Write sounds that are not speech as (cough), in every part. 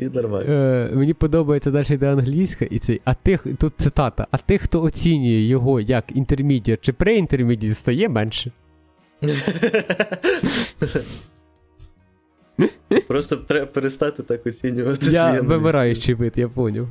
і нормально. Е, Мені подобається далі йде англійська, і цей, а тих, тут цитата, а тих, хто оцінює його як інтермідія чи преінтермідія, стає менше. Просто треба перестати так оцінювати Я вимираючий вид, я поняв.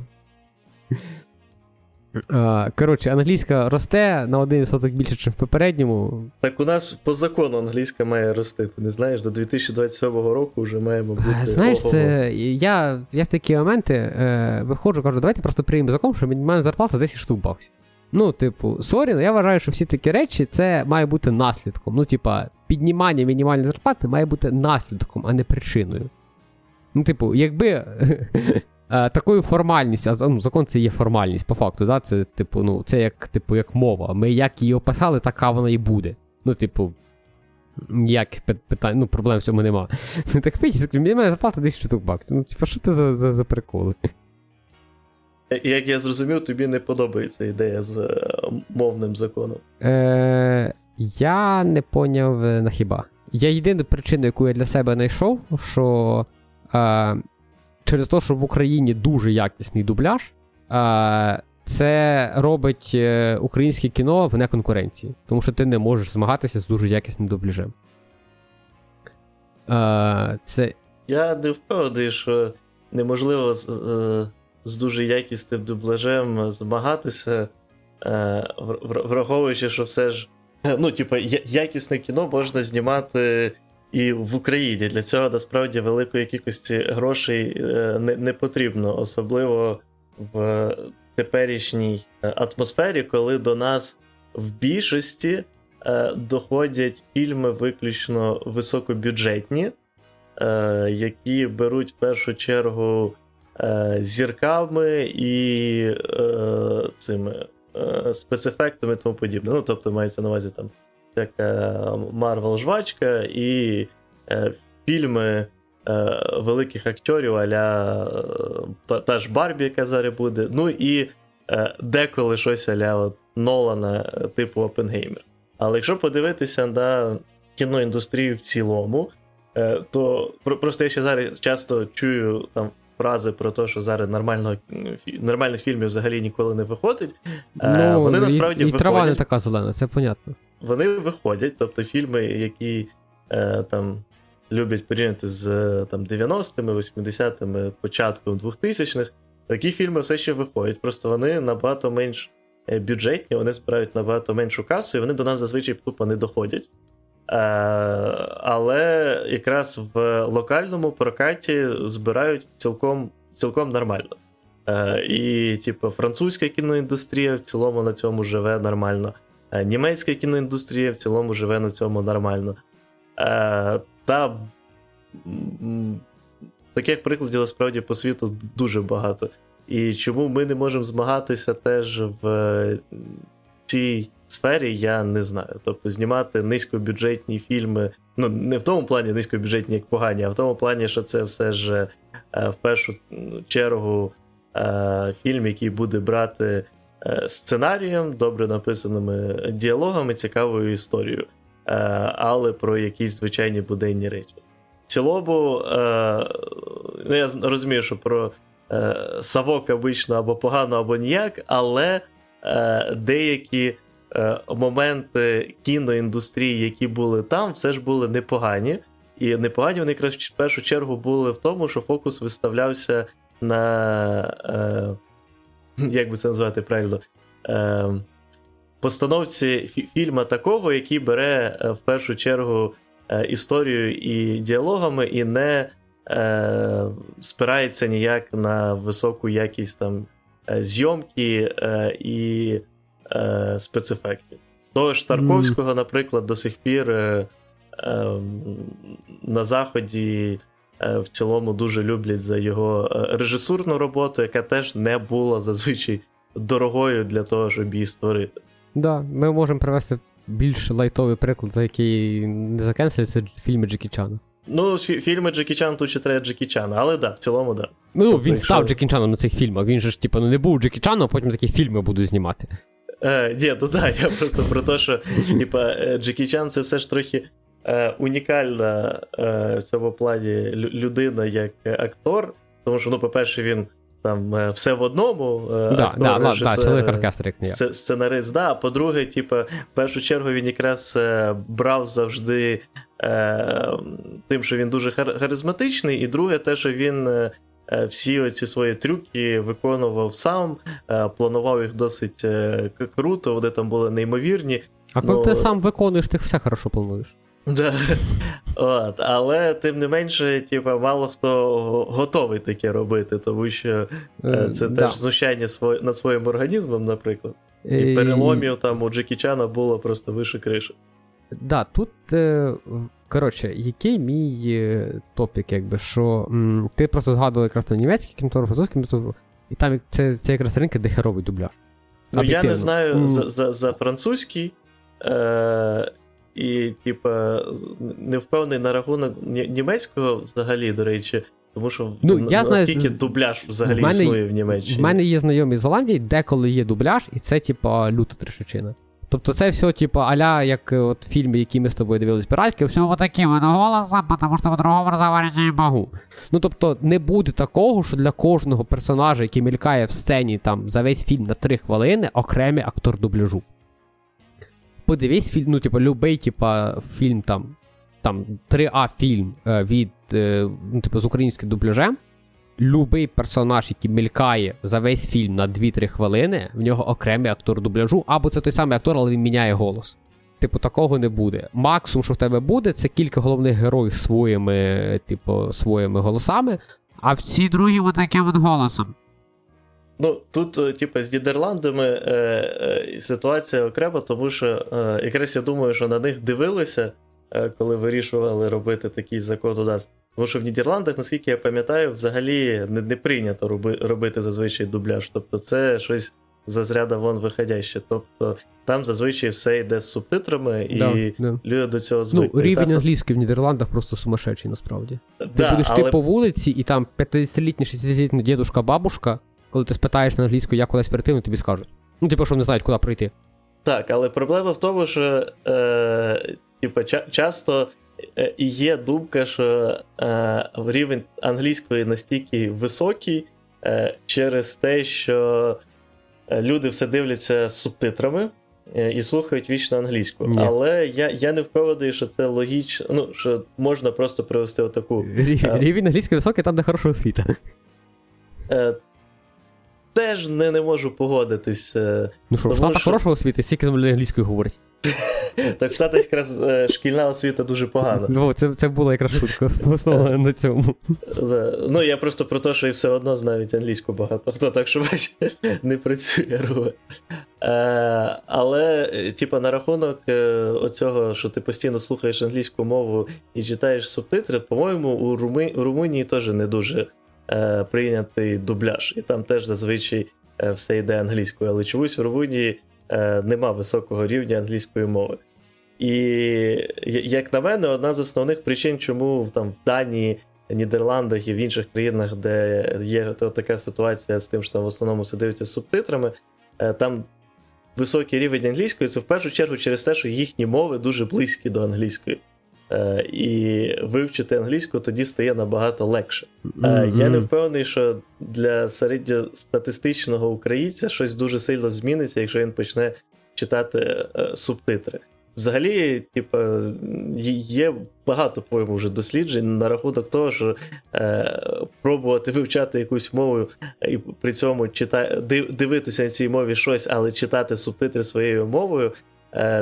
А, Коротше, англійська росте на 1% більше, ніж в попередньому. Так у нас по закону англійська має рости. Ти не знаєш, до 2027 року вже маємо бути. Е, Знаєш, ого-го. це я, я в такі моменти е, виходжу, кажу, давайте просто приймемо закон, що мінімальна зарплата 10 штук баксів. Ну, типу, sorry, але я вважаю, що всі такі речі це має бути наслідком. Ну, типа, піднімання мінімальної зарплати має бути наслідком, а не причиною. Ну, типу, якби е, такою формальністю, а ну, закон це є формальність, по факту, да? це, типу, ну, це як, типу, як мова. Ми як її описали, така вона і буде. Ну, типу, ніяких питань, ну, проблем в цьому нема. Ну, (laughs) так пить, мінімальна зарплата 10 штук баксів. Ну, типу, що це за, за, за приколи? Як я зрозумів, тобі не подобається ідея з е, мовним законом. Е, я не поняв е, на хіба. Я єдину причину, яку я для себе знайшов, що е, через те, що в Україні дуже якісний дубляж, е, це робить е, українське кіно вне конкуренції. Тому що ти не можеш змагатися з дуже якісним дубляжем. Е, це Я не впевнений, що неможливо з, з дуже якісним дубляжем змагатися, вр- вр- враховуючи, що все ж. Ну, типу, якісне кіно можна знімати і в Україні. Для цього насправді великої кількості грошей е, не, не потрібно, особливо в теперішній е, атмосфері, коли до нас в більшості е, доходять фільми виключно високобюджетні, які беруть в першу чергу зірками і цими спецефектами і тому подібне. Ну, тобто мається на увазі там така Марвел жвачка і е, фільми е, великих акторів, аля е, та, та ж Барбі, яка зараз буде. Ну і е, деколи щось аля от Нолана, е, типу Опенгеймер. Але якщо подивитися на кіноіндустрію в цілому, е, то про- просто я ще зараз часто чую там фрази про те, що зараз нормального, нормальних фільмів взагалі ніколи не виходить. Е, вони і- насправді і, трава не така зелена, це понятно. Вони виходять, тобто фільми, які е, там люблять порівняти з там 90-ми, 80-ми, початком 2000-х, такі фільми все ще виходять. Просто вони набагато менш е, бюджетні, вони збирають набагато меншу касу, і вони до нас зазвичай тупо не доходять. Е, але якраз в локальному прокаті збирають цілком, цілком нормально. Е, і, типу, французька кіноіндустрія в цілому на цьому живе нормально. Е, Німецька кіноіндустрія в цілому живе на цьому нормально. Е, та таких прикладів насправді по світу дуже багато. І чому ми не можемо змагатися теж в е, цій сфері, я не знаю. Тобто знімати низькобюджетні фільми, ну не в тому плані низькобюджетні, як погані, а в тому плані, що це все ж в першу чергу е, фільм, який буде брати сценарієм, добре написаними діалогами, цікавою історією, е, але про якісь звичайні буденні речі. В цілому, е, ну, я розумію, що про е, Савок обично або погано, або ніяк, але е, деякі е, моменти кіноіндустрії, які були там, все ж були непогані. І непогані вони якраз в першу чергу були в тому, що фокус виставлявся на. (laughs) Як би це назвати правильно? Е, постановці фі- фільма такого, який бере е, в першу чергу е, історію і діалогами, і не е, спирається ніяк на високу якість там е, зйомки е, і е, спецефектів. Того ж Тарковського, наприклад, до сих пір е, е, на Заході в цілому дуже люблять за його е, режисурну роботу, яка теж не була зазвичай дорогою для того, щоб її створити. Да, ми можемо привести більш лайтовий приклад, за який не закенселять, фільми Джекі Чана. Ну, фі- фільми Джекі Чан тут ще треба Джекі Чана, але так, да, в цілому, так. Да. Ну, Тобто, він став Джекі Чаном на цих фільмах. Він же ж, типу, ну не був Джекі Чаном, а потім такі фільми буду знімати. Е, ні, ну так, я просто про те, що типа, е, Джекі Чан це все ж трохи е, унікальна е, в цьому плані людина як актор, тому що, ну, по-перше, він там е, все в одному. Е, да, да, режисер, да, чоловік оркестр, сценарист, да. А по-друге, типу, в першу чергу він якраз е, брав завжди е, тим, що він дуже харизматичний, і друге, те, що він. Всі оці свої трюки виконував сам, планував їх досить круто, вони там були неймовірні. А коли ну, ти сам виконуєш, ти все хорошо плануєш. Да. От, Але тим не менше, типу, мало хто готовий таке робити, тому що е, це да. теж знущання свої, над своїм організмом, наприклад. І переломів там у Джекі Чана було просто вище криші. Да, тут, е, коротше, який мій е, топік, якби, що м, ти просто згадував якраз на німецький кінотограф, французький кінотограф, і там це це якраз ринки, де херовий дубляж. Ну, я не знаю mm. за за, за французький. Е, і, типа, не впевнений на рахунок німецького взагалі, до речі, тому що ну, я наскільки знаю, дубляж взагалі мене, існує в Німеччині. У мене є знайомі з Голландії, деколи є дубляж, і це, типа, люта трешечина. Тобто це все, типу, аля, як от фільми, які ми з тобою дивились піратські, все вот таким голосом, тому що по-другому розговорити не можу. Ну тобто не буде такого, що для кожного персонажа, який мелькає в сцені там за весь фільм на 3 хвилини, окремий актор дубляжу подивись фільм, ну, типу, любий, типа, фільм там там 3А фільм е, від, е, ну, типу, з українським дубляжем. Любий персонаж, який мелькає за весь фільм на 2-3 хвилини, в нього окремий актор дубляжу, або це той самий актор, але він міняє голос. Типу, такого не буде. Максимум, що в тебе буде, це кілька головних героїв своїми, типу, своїми голосами, а всі другі отаким от голосом. Ну, тут, е, типу, з Нідерландами е, е, ситуація окрема, тому що е, якраз я думаю, що на них дивилися, е, коли вирішували робити такий закон у нас. Тому що в Нідерландах, наскільки я пам'ятаю, взагалі не, не прийнято роби, робити зазвичай дубляж. Тобто це щось за зряда вон виходяще. Тобто там зазвичай все йде з субтитрами, і да, да. люди до цього звикли. Ну, Рівень та... англійський в Нідерландах просто сумасшедший, насправді. Да, Ти будеш але... ти по вулиці, і там 50-літня, 60-літня дідушка, бабушка коли ти спитаєш на англійську, як кудись перейти, вони тобі скажуть. Ну, типу, що не знають, куди пройти. Так, але проблема в тому, що е, типу, ча- часто е, є думка, що е, рівень англійської настільки високий е, через те, що е, люди все дивляться з субтитрами. Е, і слухають вічно англійську. Ні. Але я я не впевнений, що це логічно, ну, що можна просто привести отаку. Рівень англійської високий там, де хороша освіта теж не не можу погодитись. Е, ну що, в Штатах що... хорошого освіти, стільки там людей англійською говорять. (laughs) Так в Штатах якраз е, шкільна освіта дуже погана. Ну, Це це була якраз шутка основна на цьому. Ну, я просто про те, що і все одно знають англійську багато. Хто так що бачить, (laughs) не працює робить. Е, але, типа, на рахунок оцього, що ти постійно слухаєш англійську мову і читаєш субтитри, по-моєму, у Румунії теж не дуже е, прийнятий дубляж, і там теж зазвичай е, все йде англійською. Але чомусь в Румунії е, нема високого рівня англійської мови. І, як на мене, одна з основних причин, чому там в Данії, Нідерландах і в інших країнах, де є така ситуація з тим, що там в основному все дивиться з субтитрами, там високий рівень англійської, це в першу чергу через те, що їхні мови дуже близькі до англійської. Е, і вивчити англійську тоді стає набагато легше. Mm-hmm. Я не впевнений, що для середньостатистичного українця щось дуже сильно зміниться, якщо він почне читати е, субтитри. Взагалі, типу, є багато по-моєму вже досліджень на рахунок того, що е, пробувати вивчати якусь мову і при цьому чита... дивитися на цій мові щось, але читати субтитри своєю мовою,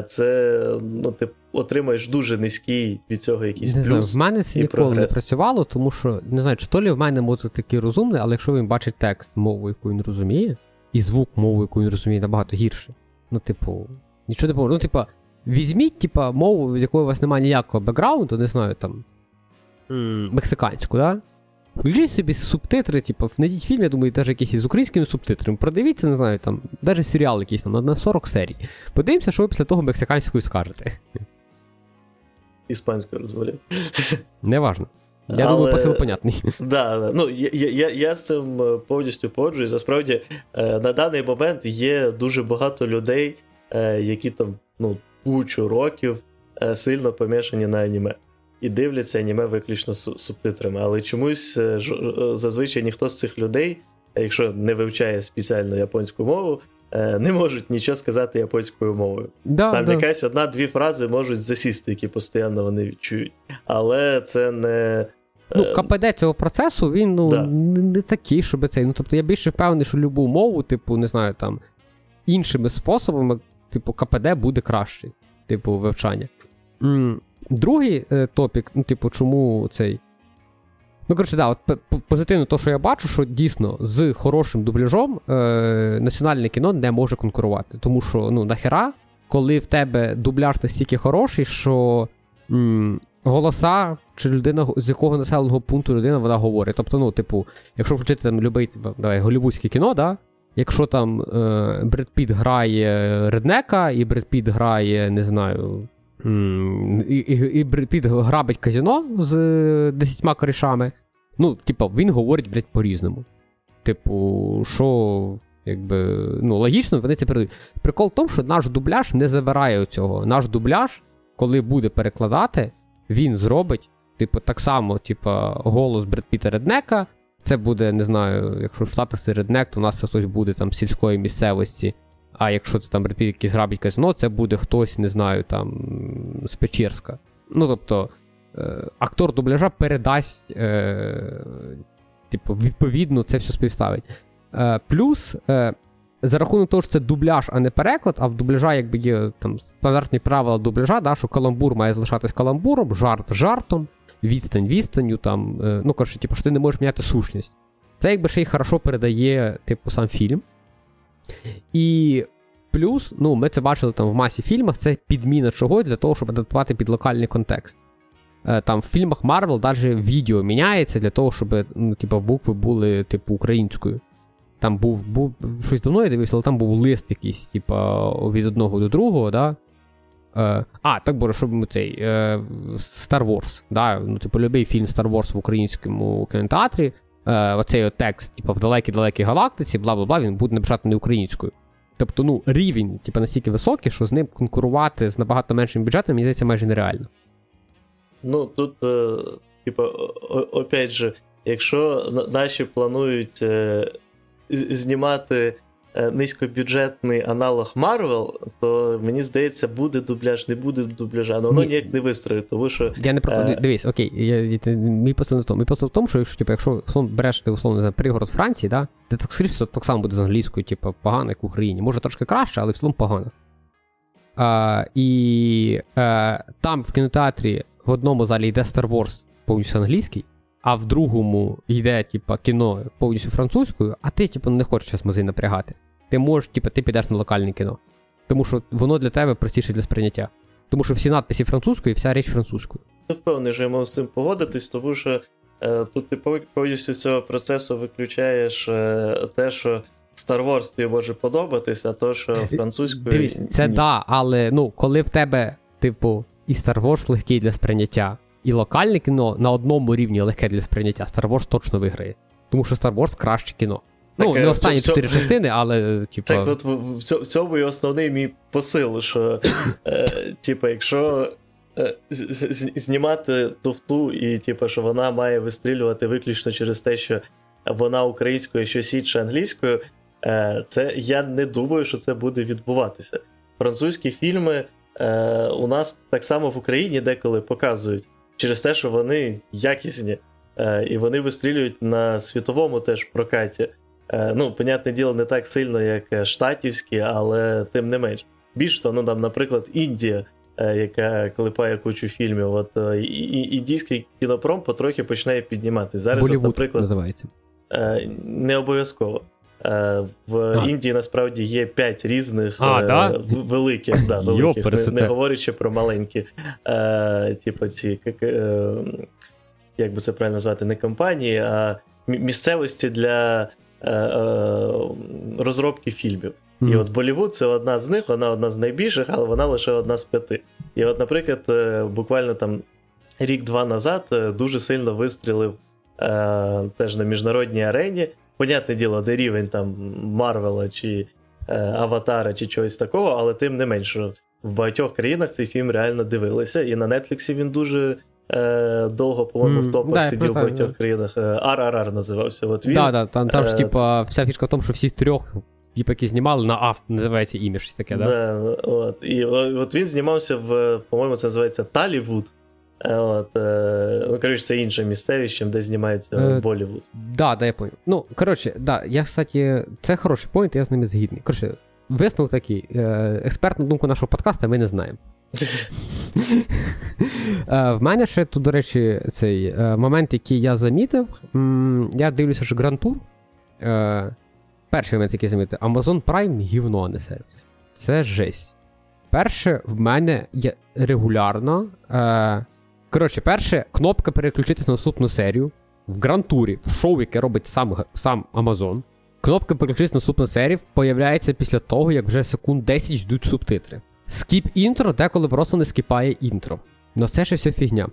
це ну, ти отримаєш дуже низький від цього якийсь не плюс. Знаю, в мене це ніколи прогрес. не працювало, тому що не знаю, чи то лі в мене мозок такий розумний, але якщо він бачить текст мовою, яку він розуміє, і звук мовою, яку він розуміє, набагато гірше. Ну, типу, нічого не поможе. Ну, типу, візьміть, типу, мову, з якої у вас немає ніякого бекграунду, не знаю, там. Мексиканську, да? Включіть собі субтитри, типу, знайдіть фільм, я думаю, теж якийсь із українськими субтитрами. Продивіться, не знаю, там, навіть серіал якийсь там на 40 серій. Подивимося, що ви після того мексиканською скажете. (laughs) Іспанською розмовляю. (laughs) Неважно. Я Але... думаю, посил понятний. (laughs) Да, да. Ну, я я, я з цим е, повністю погоджуюсь. Насправді, е, на даний момент є дуже багато людей, е, які там ну, кучу років сильно помішані на аніме. І дивляться аніме виключно субтитрами. Але чомусь е, зазвичай ніхто з цих людей, якщо не вивчає спеціально японську мову, не можуть нічого сказати японською мовою. Да, Там да. якась одна-дві фрази можуть засісти, які постійно вони відчують. Але це не. Ну, КПД цього процесу, він ну, да. не, не такий, щоб цей. Ну, тобто я більше впевнений, що любу мову, типу, не знаю, там, іншими способами, типу, КПД буде кращий, типу, вивчання. М- Другий е, топік, ну, типу, чому цей. Ну, коротше, да, от позитивно, то, що я бачу, що дійсно з хорошим дубляжом е, національне кіно не може конкурувати. Тому що, ну, нахера, коли в тебе дубляж настільки хороший, що м, голоса, чи людина, з якого населеного пункту людина вона говорить. Тобто, ну, типу, якщо включити там любий, типу, давай, голівудське кіно, да? Якщо там е, Бред Піт грає Реднека, і Бред Піт грає, не знаю. І і, і Піт грабить казіно з десятьма корішами. Ну, типу, він говорить, блядь, по-різному. Типу, що, якби, ну, логічно, вони це передають. Прикол в тому, що наш дубляж не забирає цього. Наш дубляж, коли буде перекладати, він зробить, типу, так само, типу, голос Бред Піта Реднека. Це буде, не знаю, якщо в Штатах це реднек, то у нас це хтось буде там сільської місцевості. А якщо це там якийсь грабить казино, це буде хтось, не знаю, там з Печерська. Ну, тобто, е, актор дубляжа передасть, е, типу, відповідно, це все співставить. Е, плюс. Е, за рахунок того, що це дубляж, а не переклад, а в дубляжа якби є там стандартні правила дубляжа, да, що каламбур має залишатись каламбуром, жарт жартом, відстань відстанню, там, е, ну коротше, типу, що ти не можеш міняти сущність. Це якби ще й хорошо передає, типу, сам фільм. І плюс, ну, ми це бачили там в масі фільмах, це підміна чогось для того, щоб адаптувати під локальний контекст. Е, там в фільмах Marvel навіть відео міняється для того, щоб ну, типу, букви були, типу, українською. Там був був щось давно я дивився, але там був лист якийсь, типа, від одного до другого, да? Е, А, так було, щоб цей е, Star Wars, да? ну, типу, любий фільм Star Wars в українському кінотеатрі, е, оцей от текст, типу, в далекій-далекій галактиці, бла бла бла, він буде написати не українською. Тобто, ну, рівень, типу, настільки високий, що з ним конкурувати з набагато меншим бюджетом, мені здається, майже нереально. Ну, тут, е, типу, опять же, якщо наші планують. Е, знімати низькобюджетний аналог Marvel, то мені здається, буде дубляж, не буде дубляжа, але воно Ні. ніяк не вистроїть, тому що. Я не про е... дивись, окей, я, я, мій посил не в тому. Мій посил в тому, що якщо типу, якщо береш ти условно не пригород Франції, да, ти так скоріше так само буде з англійською, типу, погано, як в Україні. Може трошки краще, але в цілому погано. А, І а, там в кінотеатрі в одному залі йде Star Wars повністю англійський а в другому йде, типа, кіно повністю французькою, а ти, типу, не хочеш зараз музей напрягати. Ти можеш, типу, ти підеш на локальне кіно. Тому що воно для тебе простіше для сприйняття. Тому що всі надписи французькою і вся річ французькою. Я впевнений, що я можу з цим погодитись, тому що е, тут ти повністю цього процесу виключаєш е, те, що Star Wars тобі може подобатись, а то, що французькою. Дивись, це ні. да, але ну, коли в тебе, типу, і Star Wars легкий для сприйняття, і локальне кіно на одному рівні легке для сприйняття, Star Wars точно виграє. Тому що Star Wars краще кіно. Ну, так, ну, не останні чотири частини, але, типу. Так, от в цьому і основний мій посил, що, е, типу, якщо е, знімати туфту, і, типу, що вона має вистрілювати виключно через те, що вона українською, щось інше англійською, е, це я не думаю, що це буде відбуватися. Французькі фільми е, у нас так само в Україні деколи показують через те, що вони якісні, е, і вони вистрілюють на світовому теж прокаті. Е, ну, понятне діло, не так сильно, як штатівські, але тим не менш. Більш того, ну там, наприклад, Індія, е, яка клепає кучу фільмів. От і, і, індійський кінопром потрохи починає підніматися. Зараз, от, наприклад, називається. не обов'язково. В а. Індії насправді є п'ять різних а, е, да? великих, да, великих не, не говорячи про маленькі, е, типу ці, як, е, як би це правильно назвати, не компанії, а місцевості для е, е, розробки фільмів. Mm. І от Болівуд це одна з них, вона одна з найбільших, але вона лише одна з п'яти. І от, наприклад, е, буквально там рік-два назад дуже сильно вистрілив теж на міжнародній арені. Понятне діло, де рівень там Марвела чи е, Аватара чи чогось такого, але тим не менше, в багатьох країнах цей фільм реально дивилися, і на Нетфліксі він дуже е, довго, по-моєму, в топах да, сидів в багатьох країнах. RRR називався. От він, да, да, там, там ж, е, типа, вся фішка в тому, що всіх трьох які знімали на А, називається ім'я щось таке, да? Да, от. І от він знімався в, по-моєму, це називається Талівуд. От, е, ну, коротше, це інше місцевість, де знімається Е, Болівуд. Да, да, я понял. Ну, коротше, да, я, кстати, це хороший поінт, я з ними згідний. Коротше, висновок такий. Е, експертну думку нашого подкаста ми не знаємо. (laughs) Е, В мене ще тут, до речі, цей е, момент, який я замітив. Я дивлюся, що Grand Tour. е, Перший момент, який замітив, Amazon Prime гівно, а не сервіс. Це жесть. Перше, в мене є регулярно. Е, Коротше, перше, кнопка переключитись на наступну серію. В грантурі, в шоу, яке робить сам, сам Amazon. Кнопка переключитись на наступну серію появляється після того, як вже секунд 10 йдуть субтитри. Skip intro деколи просто не скіпає інтро. Ну це ще все фігня.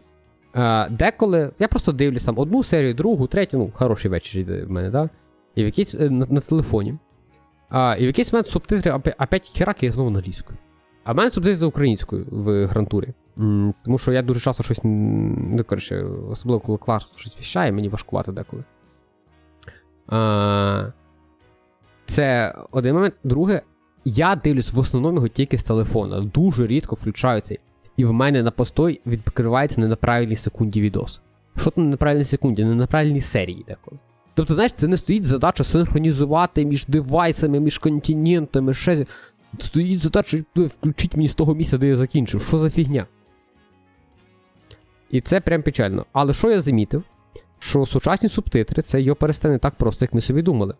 Е, деколи я просто дивлюсь там одну серію, другу, третю, ну, хороший вечір йде в мене, да? І в якийсь е, на, на телефоні. А, і в якийсь момент субтитри опять, опять хераки знову англійською. А в мене субтитри українською в Гранд Турі. Тому що я дуже часто щось, ну, коротше, особливо коли клас щось віщає, мені важкувати деколи. А, це один момент. Друге, я дивлюсь в основному його тільки з телефона. Дуже рідко включаю цей. І в мене на постой відкривається не на правильній секунді відос. Що не на правильній секунді, не на правильній серії деколи. Тобто, знаєш, це не стоїть задача синхронізувати між девайсами, між континентами, ще. Стоїть задача включити мені з того місця, де я закінчив. Що за фігня? І це прям печально. Але що я замітив? Що сучасні субтитри це його пересте не так просто, як ми собі думали.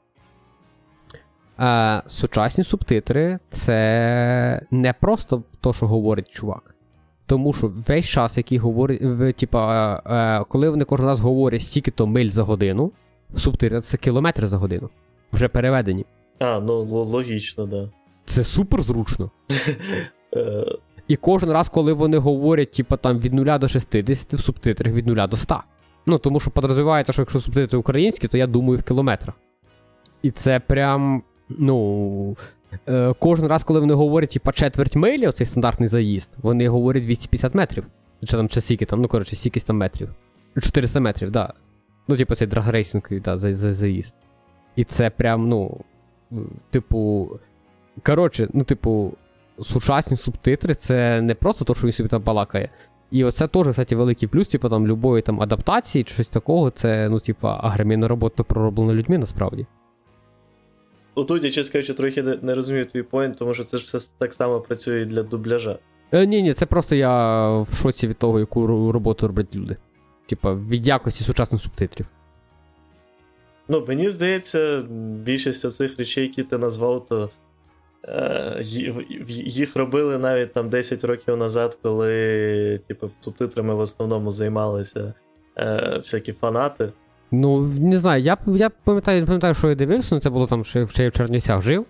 Е, сучасні субтитри це не просто то, що говорить чувак. Тому що весь час, який говорить, в- типа, е, е, коли вони кожен раз говорять стільки-то миль за годину, субтитри це кілометри за годину. Вже переведені. А, ну логічно, да. Це супер зручно. (laughs) І кожен раз, коли вони говорять, типа там від 0 до 60 в субтитрах від 0 до 100. Ну, тому що подразумівається, що якщо субтитри українські, то я думаю в кілометрах. І це прям, ну. Е, кожен раз, коли вони говорять, типа, четверть милі, оцей стандартний заїзд, вони говорять 250 метрів. Чи там чи скільки там, ну коротше, стільки там метрів. 400 метрів, да. Ну, типу, цей драгрейсинг, да, за, за заїзд. І це прям, ну. Типу. Коротше, ну, типу, сучасні субтитри це не просто то, що він собі там балакає. І оце теж, кстати, великий плюс, типу там любої там адаптації чи щось такого, це, ну, типу, агромінна робота пророблена людьми насправді. Отут я, чесно кажучи, трохи не, не розумію твій поінт, тому що це ж все так само працює і для дубляжа. Е, ні, ні, це просто я в шоці від того, яку роботу роблять люди. Типа, від якості сучасних субтитрів. Ну, мені здається, більшість цих речей, які ти назвав, то їх робили навіть там 10 років назад, коли типу, субтитрами в основному займалися е, всякі фанати. Ну, не знаю, я, я пам'ятаю, пам'ятаю, що я дивився, ну це було там, що я в Чернівцях жив.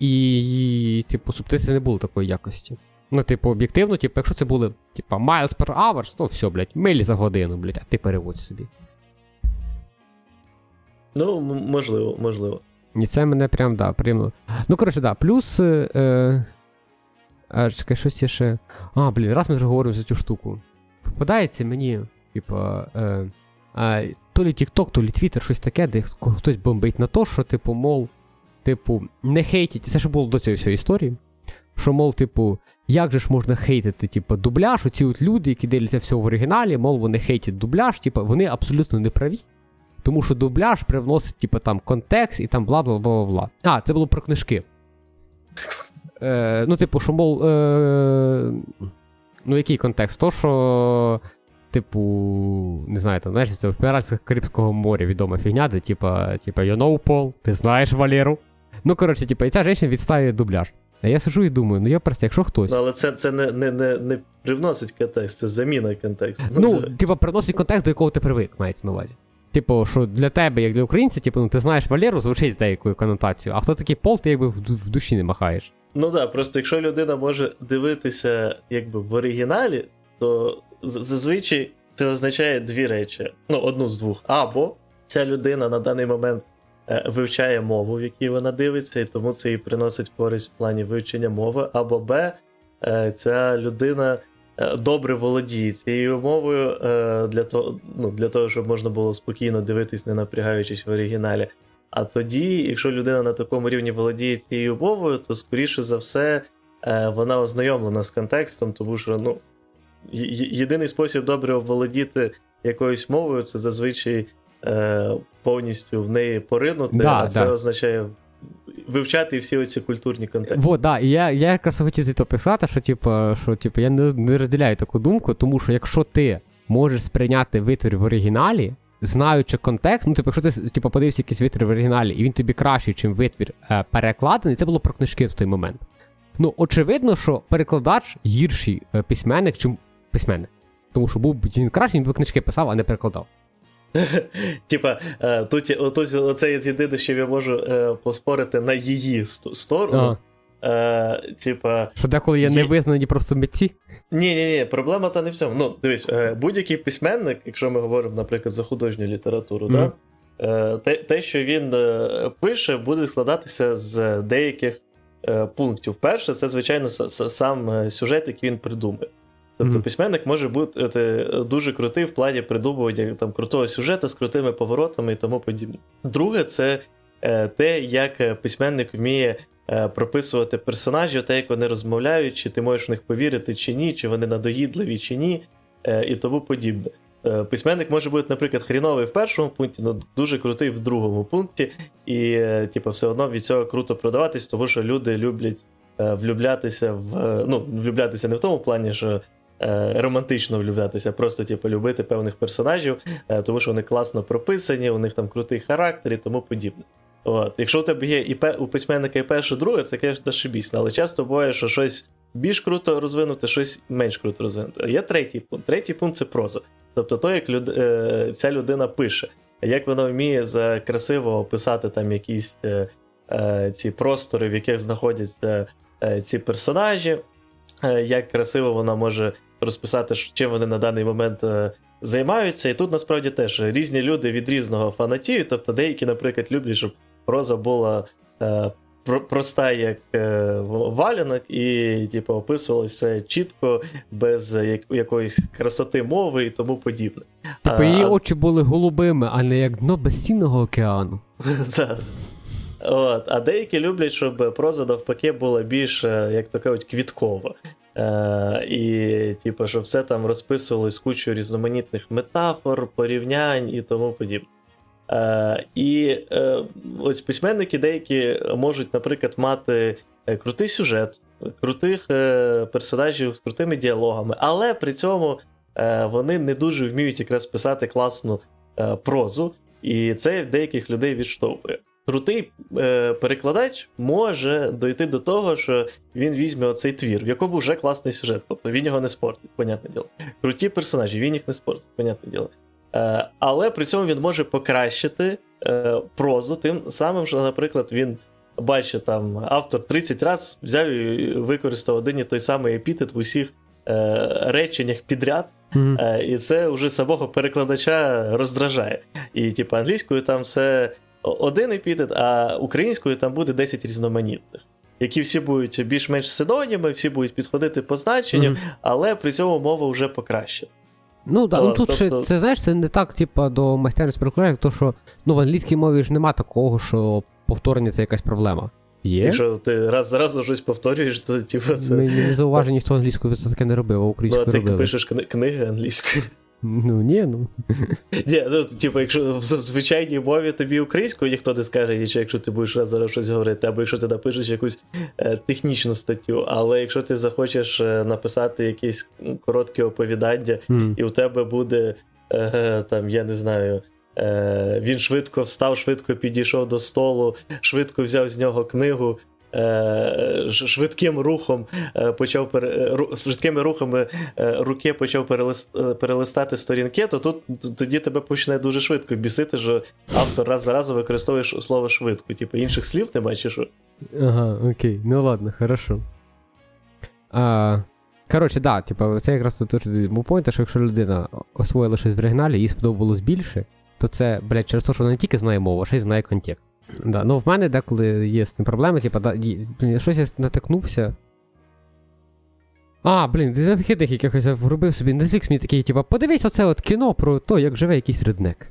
І, типу, субтитри не було такої якості. Ну, типу, об'єктивно, типу, якщо це були, типу, miles per hour, то все, блядь, милі за годину, блядь, а ти переводь собі. Ну, можливо, можливо. І це мене прям, да, приємно. Ну, коротше, да, плюс. Е, е, чекай, щось є ще. А, блін, раз ми вже говоримо за цю штуку. Попадається мені, типа, е, е, то лі TikTok, то лі Twitter, щось таке, де хтось бомбить на то, що, типу, мов, типу, не хейтіть, це ще було до цієї всієї історії. Що, мов, типу, як же ж можна хейтити, типу, дубляж, оці от люди, які дивляться все в оригіналі, мов, вони хейтять дубляж, типу, вони абсолютно не праві. Тому що дубляж привносить, типу, там контекст і там бла бла бла бла. А, це було про книжки. Е, ну, типу, що, мов. Е, ну, який контекст? То, що. Типу, не знаю, там, знаєш, це в піратах Карибського моря відома фігня, де, типа, типа, you know, Пол, ти знаєш Валеру. Ну, коротше, типа, і ця жінка відставить дубляж. А я сижу і думаю, ну я просто, якщо хтось. Ну, але це, це не, не, не, не привносить контекст, це заміна контексту. Ну, типа, приносить контекст, до якого ти привик, мається на увазі. Типу, що для тебе, як для українця, типу, ну ти знаєш Валеру, звучить з деякою конотацією, а хто такий пол, ти якби в душі не махаєш. Ну так, просто якщо людина може дивитися якби в оригіналі, то зазвичай це означає дві речі. Ну, одну з двох. Або ця людина на даний момент е, вивчає мову, в якій вона дивиться, і тому це їй приносить користь в плані вивчення мови, або Б, е, ця людина добре володіє цією мовою для того, ну, для того, щоб можна було спокійно дивитись, не напрягаючись в оригіналі. А тоді, якщо людина на такому рівні володіє цією мовою, то скоріше за все вона ознайомлена з контекстом, тому що ну, єдиний спосіб добре оволодіти якоюсь мовою це зазвичай повністю в неї поринути, да, а це да. означає вивчати всі оці культурні контексти. Вот, да, і я я якраз хотів звідти писати, що типу, що типу, я не, не розділяю таку думку, тому що якщо ти можеш сприйняти витвір в оригіналі, знаючи контекст, ну типу, якщо ти типу, подивився якийсь витвір в оригіналі, і він тобі кращий, чим витвір е, перекладений, це було про книжки в той момент. Ну, очевидно, що перекладач гірший е, письменник, чим письменник. Тому що був він кращий, він би книжки писав, а не перекладав. (laughs) Типа, е, тут оце є єдине, що я можу е, поспорити на її сторону. Е, типа, Що деколи є, невизнані просто митці? Ні, ні, ні, проблема та не в цьому. Ну, дивись, е, будь-який письменник, якщо ми говоримо, наприклад, за художню літературу, да, те, те, що він пише, буде складатися з деяких пунктів. Перше, це, звичайно, сам сюжет, який він придумає. Тобто mm-hmm. письменник може бути е, дуже крутий в плані придумування там крутого сюжету з крутими поворотами і тому подібне. Друге, це е, те, як письменник вміє е, прописувати персонажів, те, як вони розмовляють, чи ти можеш в них повірити чи ні, чи вони надоїдливі чи ні, і тому подібне. Письменник може бути, наприклад, хріновий в першому пункті, але дуже крутий в другому пункті, і типу, все одно від цього круто продаватись, тому що люди люблять влюблятися в ну, влюблятися не в тому плані, що Е, романтично влюблятися, просто типу, любити певних персонажів, е, тому що вони класно прописані, у них там крутий характер і тому подібне. От. Якщо у тебе є і у письменника і перше, і друге, це, звісно, шибісно, але часто буває, що щось більш круто розвинуте, щось менш круто розвинуте. Є третій пункт. Третій пункт це проза. Тобто, то, як люд... Е, ця людина пише, як вона вміє за красиво описати там якісь ці простори, в яких знаходяться ці персонажі. Як красиво вона може розписати, чим вони на даний момент е, займаються. І тут насправді теж різні люди від різного фанатіють. Тобто деякі, наприклад, люблять, щоб проза була е, проста, як е, валянок, і типу, описувалося чітко, без якоїсь красоти мови і тому подібне. Тобто її очі були голубими, а не як дно безцінного океану. (laughs) От, А деякі люблять, щоб проза навпаки була більш, як то кажуть, квіткова. Е, І, типу, щоб все там розписувалось кучою різноманітних метафор, порівнянь і тому подібне. Е, І е, ось письменники деякі можуть, наприклад, мати е, крутий сюжет, крутих е, персонажів з крутими діалогами, але при цьому е, вони не дуже вміють якраз писати класну прозу, і це деяких людей відштовхує крутий е, перекладач може дойти до того, що він візьме оцей твір, в якому вже класний сюжет, тобто він його не спортить, понятне діло. Круті персонажі, він їх не спортить, понятне діло. Е, але при цьому він може покращити е, прозу, тим самим, що, наприклад, він. Бачить, там автор 30 разів взяв і використав один і той самий епітет в усіх е, реченнях підряд, mm-hmm. е, і це вже самого перекладача роздражає. І, типу, англійською там все один епітет, а українською там буде 10 різноманітних. Які всі будуть більш-менш синоніми, всі будуть підходити по значенню, mm-hmm. але при цьому мова вже покращена. Ну да, ну тут тобто... ще, це знаєш, це не так, типа, до майстерності як то, що ну, в англійській мові ж нема такого, що повторення це якась проблема. Є? Якщо ти раз за разом щось повторюєш, то типу, це. Ми не зауважені, ніхто англійською це таке не робив, а українською Ну, а ти робили. пишеш книги англійською. Ну, ні, ну. (laughs) Ні, ну, Типу, якщо в звичайній мові тобі українською ніхто не скаже, нічого, якщо ти будеш раз зараз щось говорити, або якщо ти напишеш якусь е, технічну статтю. Але якщо ти захочеш е, написати якесь коротке оповідання, mm. і у тебе буде е, там, я не знаю. Е, він швидко встав, швидко підійшов до столу, швидко взяв з нього книгу, швидким рухом е, почав швидкими рухами е, руки почав перелистати сторінки, то тут тоді тебе почне дуже швидко бісити, що автор раз за разом використовує слово швидко. Типу інших слів немає чи що. Ага, окей, ну ладно, хорошо. А, Коротше, да, типу, це якраз тут point, що якщо людина освоїла щось в оригіналі, їй сподобалось більше, то це, блядь, через те, що вона не тільки знає мову, а ще й знає контекст. Да, Ну в мене деколи є з цим проблеми, типа, да, щось я натикнувся. А, блін, ти вихідних якихось вробив собі Netflix мені такий, типу, подивись оце от кіно про те, як живе якийсь реднек.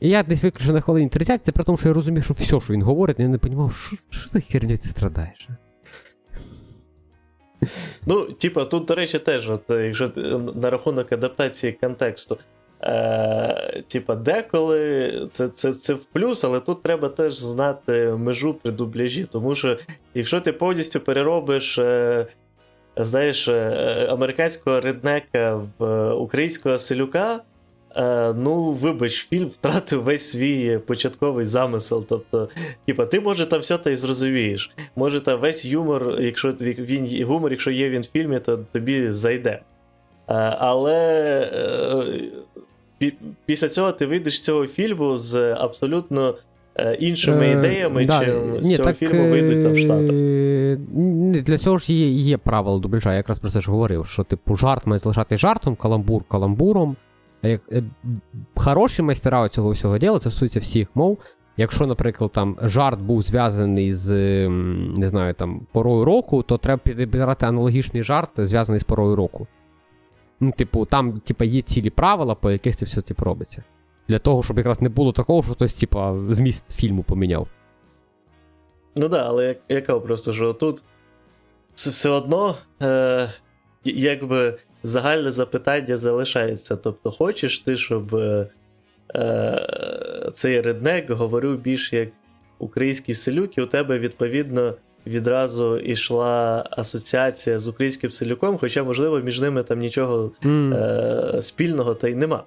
І я десь виключив на хвилині 30, це при тому, що я розумів, що все, що він говорить, я не розумів, що, що за херня ти страдаєш. Ну, типа, тут, до речі, теж, от, якщо на рахунок адаптації контексту. Е, Типа, деколи це це, це в плюс, але тут треба теж знати межу при дубляжі. Тому що якщо ти повністю переробиш е, знаєш, е, американського реднека в українського селюка, е, ну, вибач, фільм втратив весь свій початковий замисел. Тобто, типа, ти може там все та й зрозумієш. Може, там весь юмор, якщо він гумор, якщо є він в фільмі, то тобі зайде. Е, але після цього ти вийдеш з цього фільму з абсолютно іншими ідеями, да, чим ні, з цього так, фільму вийдуть там в Штатах. Для цього ж є є правила дубляжа, я якраз про це ж говорив, що типу жарт має залишати жартом, каламбур каламбуром. Як, Хороші майстера цього всього діла, це стосується всіх мов. Якщо, наприклад, там жарт був зв'язаний з не знаю, там, порою року, то треба підбирати аналогічний жарт, зв'язаний з порою року. Ну, типу, там типу, є цілі правила, по яких це все типу, робиться. Для того, щоб якраз не було такого, що хтось, типу, зміст фільму поміняв. Ну да, але я просто, що тут все одно е, якби загальне запитання залишається. Тобто, хочеш ти, щоб е, цей реднек говорив більш як український селюк, і у тебе відповідно відразу йшла асоціація з українським селюком, хоча, можливо, між ними там нічого mm. е, спільного та й нема.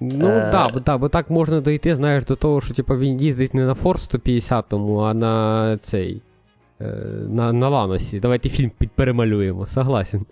Ну так, да, бо, да, бо так можна дойти, знаєш, до того, що типу, він їздить не на Форд 150, а на цей. Е, на на Ланосі. Давайте фільм перемалюємо, согласен.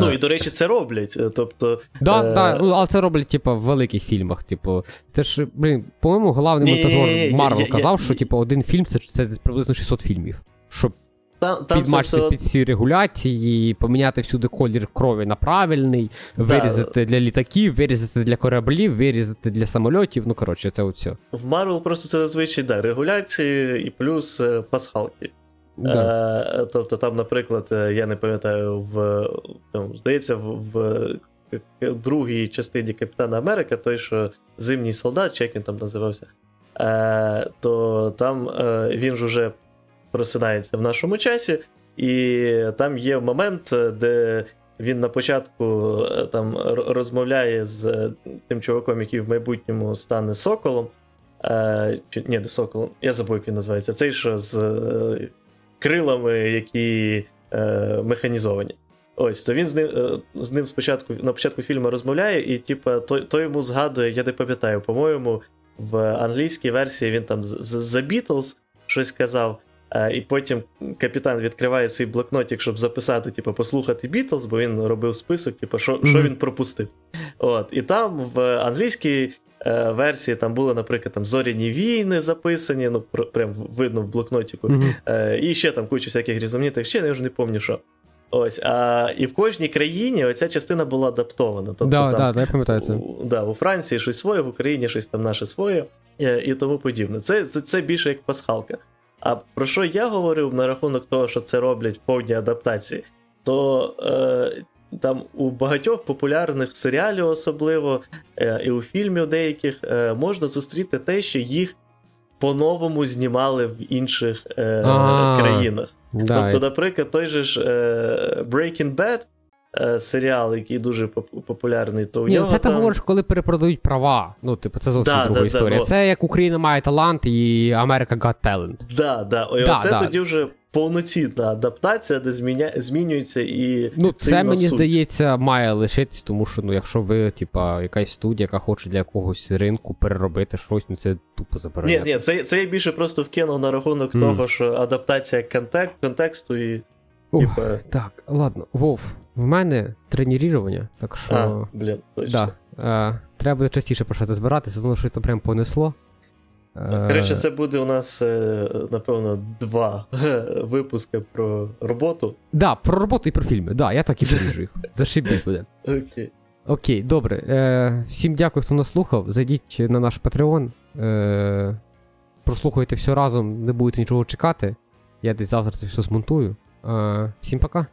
Ну, і до речі, це роблять. Е, тобто... Да, е... да, ну, але це роблять, типу, в великих фільмах. Типу, це ж, блін, по-моєму, головний монтажер Марвел казав, що типу, один фільм це, це приблизно 600 фільмів. Щоб там, там підмачити все... під всі регуляції, поміняти всюди колір крові на правильний, да. вирізати для літаків, вирізати для кораблів, вирізати для самольотів. Ну, коротше, це все. В Марвел просто це зазвичай да, регуляції і плюс е, пасхалки. Да. Е, Тобто, там, наприклад, е, я не пам'ятаю, в там, здається, в, в другій частині Капітана Америка, той, що зимній солдат, чи як він там називався, е, то там він ж уже просинається в нашому часі, і там є момент, де він на початку там розмовляє з тим чуваком, який в майбутньому стане соколом. Чи, Ні, не соколом, я забув, як він називається. Цей що з крилами, які е, механізовані. Ось, то він з ним е, з ним спочатку на початку фільму розмовляє, і типу, той, той йому згадує, я не пам'ятаю, по-моєму, в англійській версії він там з The Beatles щось казав. Е, і потім капітан відкриває свій блокнотик, щоб записати, типу, послухати Бітлз, бо він робив список, типу, що mm-hmm. він пропустив. От, І там в англійській е, версії там були, наприклад, там зоряні війни записані, ну, прям видно в блокнотику. Mm-hmm. Е, І ще там куча всяких різноманітних ще, я вже не пам'ятаю, що. Ось, а, І в кожній країні оця частина була адаптована. Тобто, да, там, да, я пам'ятаю це. У, да, у Франції щось своє, в Україні щось там наше своє і, і тому подібне. Це, це, Це більше як пасхалка. А про що я говорив на рахунок того, що це роблять повні адаптації, то е, там у багатьох популярних серіалів, особливо е, і у фільмів деяких, е, можна зустріти те, що їх по-новому знімали в інших е, країнах. Тобто, наприклад, той же ж е, Breaking Bad. Е, серіал, який дуже популярний, то у Ні, нього це там... ти говориш, коли перепродають права. Ну, типу, це зовсім да, друга да, історія. Да, це як Україна має талант і Америка Got Talent. Да, да. Оце тоді вже повноцінна адаптація, де зміня... змінюється і. Ну, це мені суть. здається, має лишитись, тому що ну, якщо ви, типа, якась студія, яка хоче для якогось ринку переробити щось, ну це тупо забороняє. Ні, ні, це це я більше просто вкинув на рахунок mm. того, що адаптація контек... контексту і. Ух, типа... Так, ладно, Вов. В мене тренірування, так що. А, блін, точно. Да, е, Треба буде частіше почати збиратися, тому що це прям понесло. Коротше, це буде у нас, е, напевно, два (laughs) випуски про роботу. Так, да, про роботу і про фільми. Да, я так і поріжу їх. (laughs) Зашибіть буде. Окей. Окей, добре. Е, Всім дякую, хто нас слухав. Зайдіть на наш Patreon. Е, Прослухайте все разом, не будете нічого чекати. Я десь завтра це все змонтую. Е, Всім пока.